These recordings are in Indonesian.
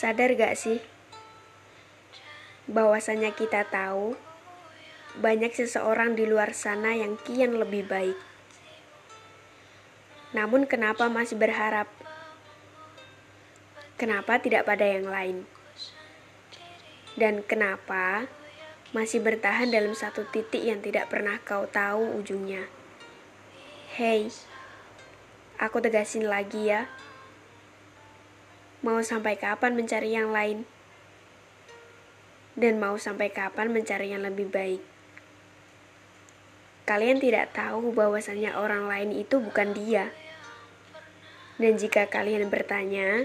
Sadar gak sih? Bahwasanya kita tahu banyak seseorang di luar sana yang kian lebih baik. Namun kenapa masih berharap? Kenapa tidak pada yang lain? Dan kenapa masih bertahan dalam satu titik yang tidak pernah kau tahu ujungnya? Hei, aku tegasin lagi ya. Mau sampai kapan mencari yang lain? Dan mau sampai kapan mencari yang lebih baik? Kalian tidak tahu bahwasannya orang lain itu bukan dia. Dan jika kalian bertanya,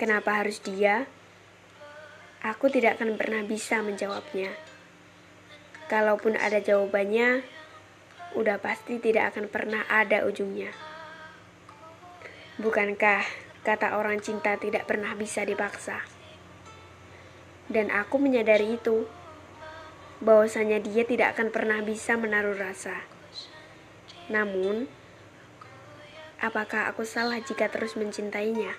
kenapa harus dia? Aku tidak akan pernah bisa menjawabnya. Kalaupun ada jawabannya, udah pasti tidak akan pernah ada ujungnya. Bukankah kata orang cinta tidak pernah bisa dipaksa? Dan aku menyadari itu bahwasanya dia tidak akan pernah bisa menaruh rasa. Namun, apakah aku salah jika terus mencintainya?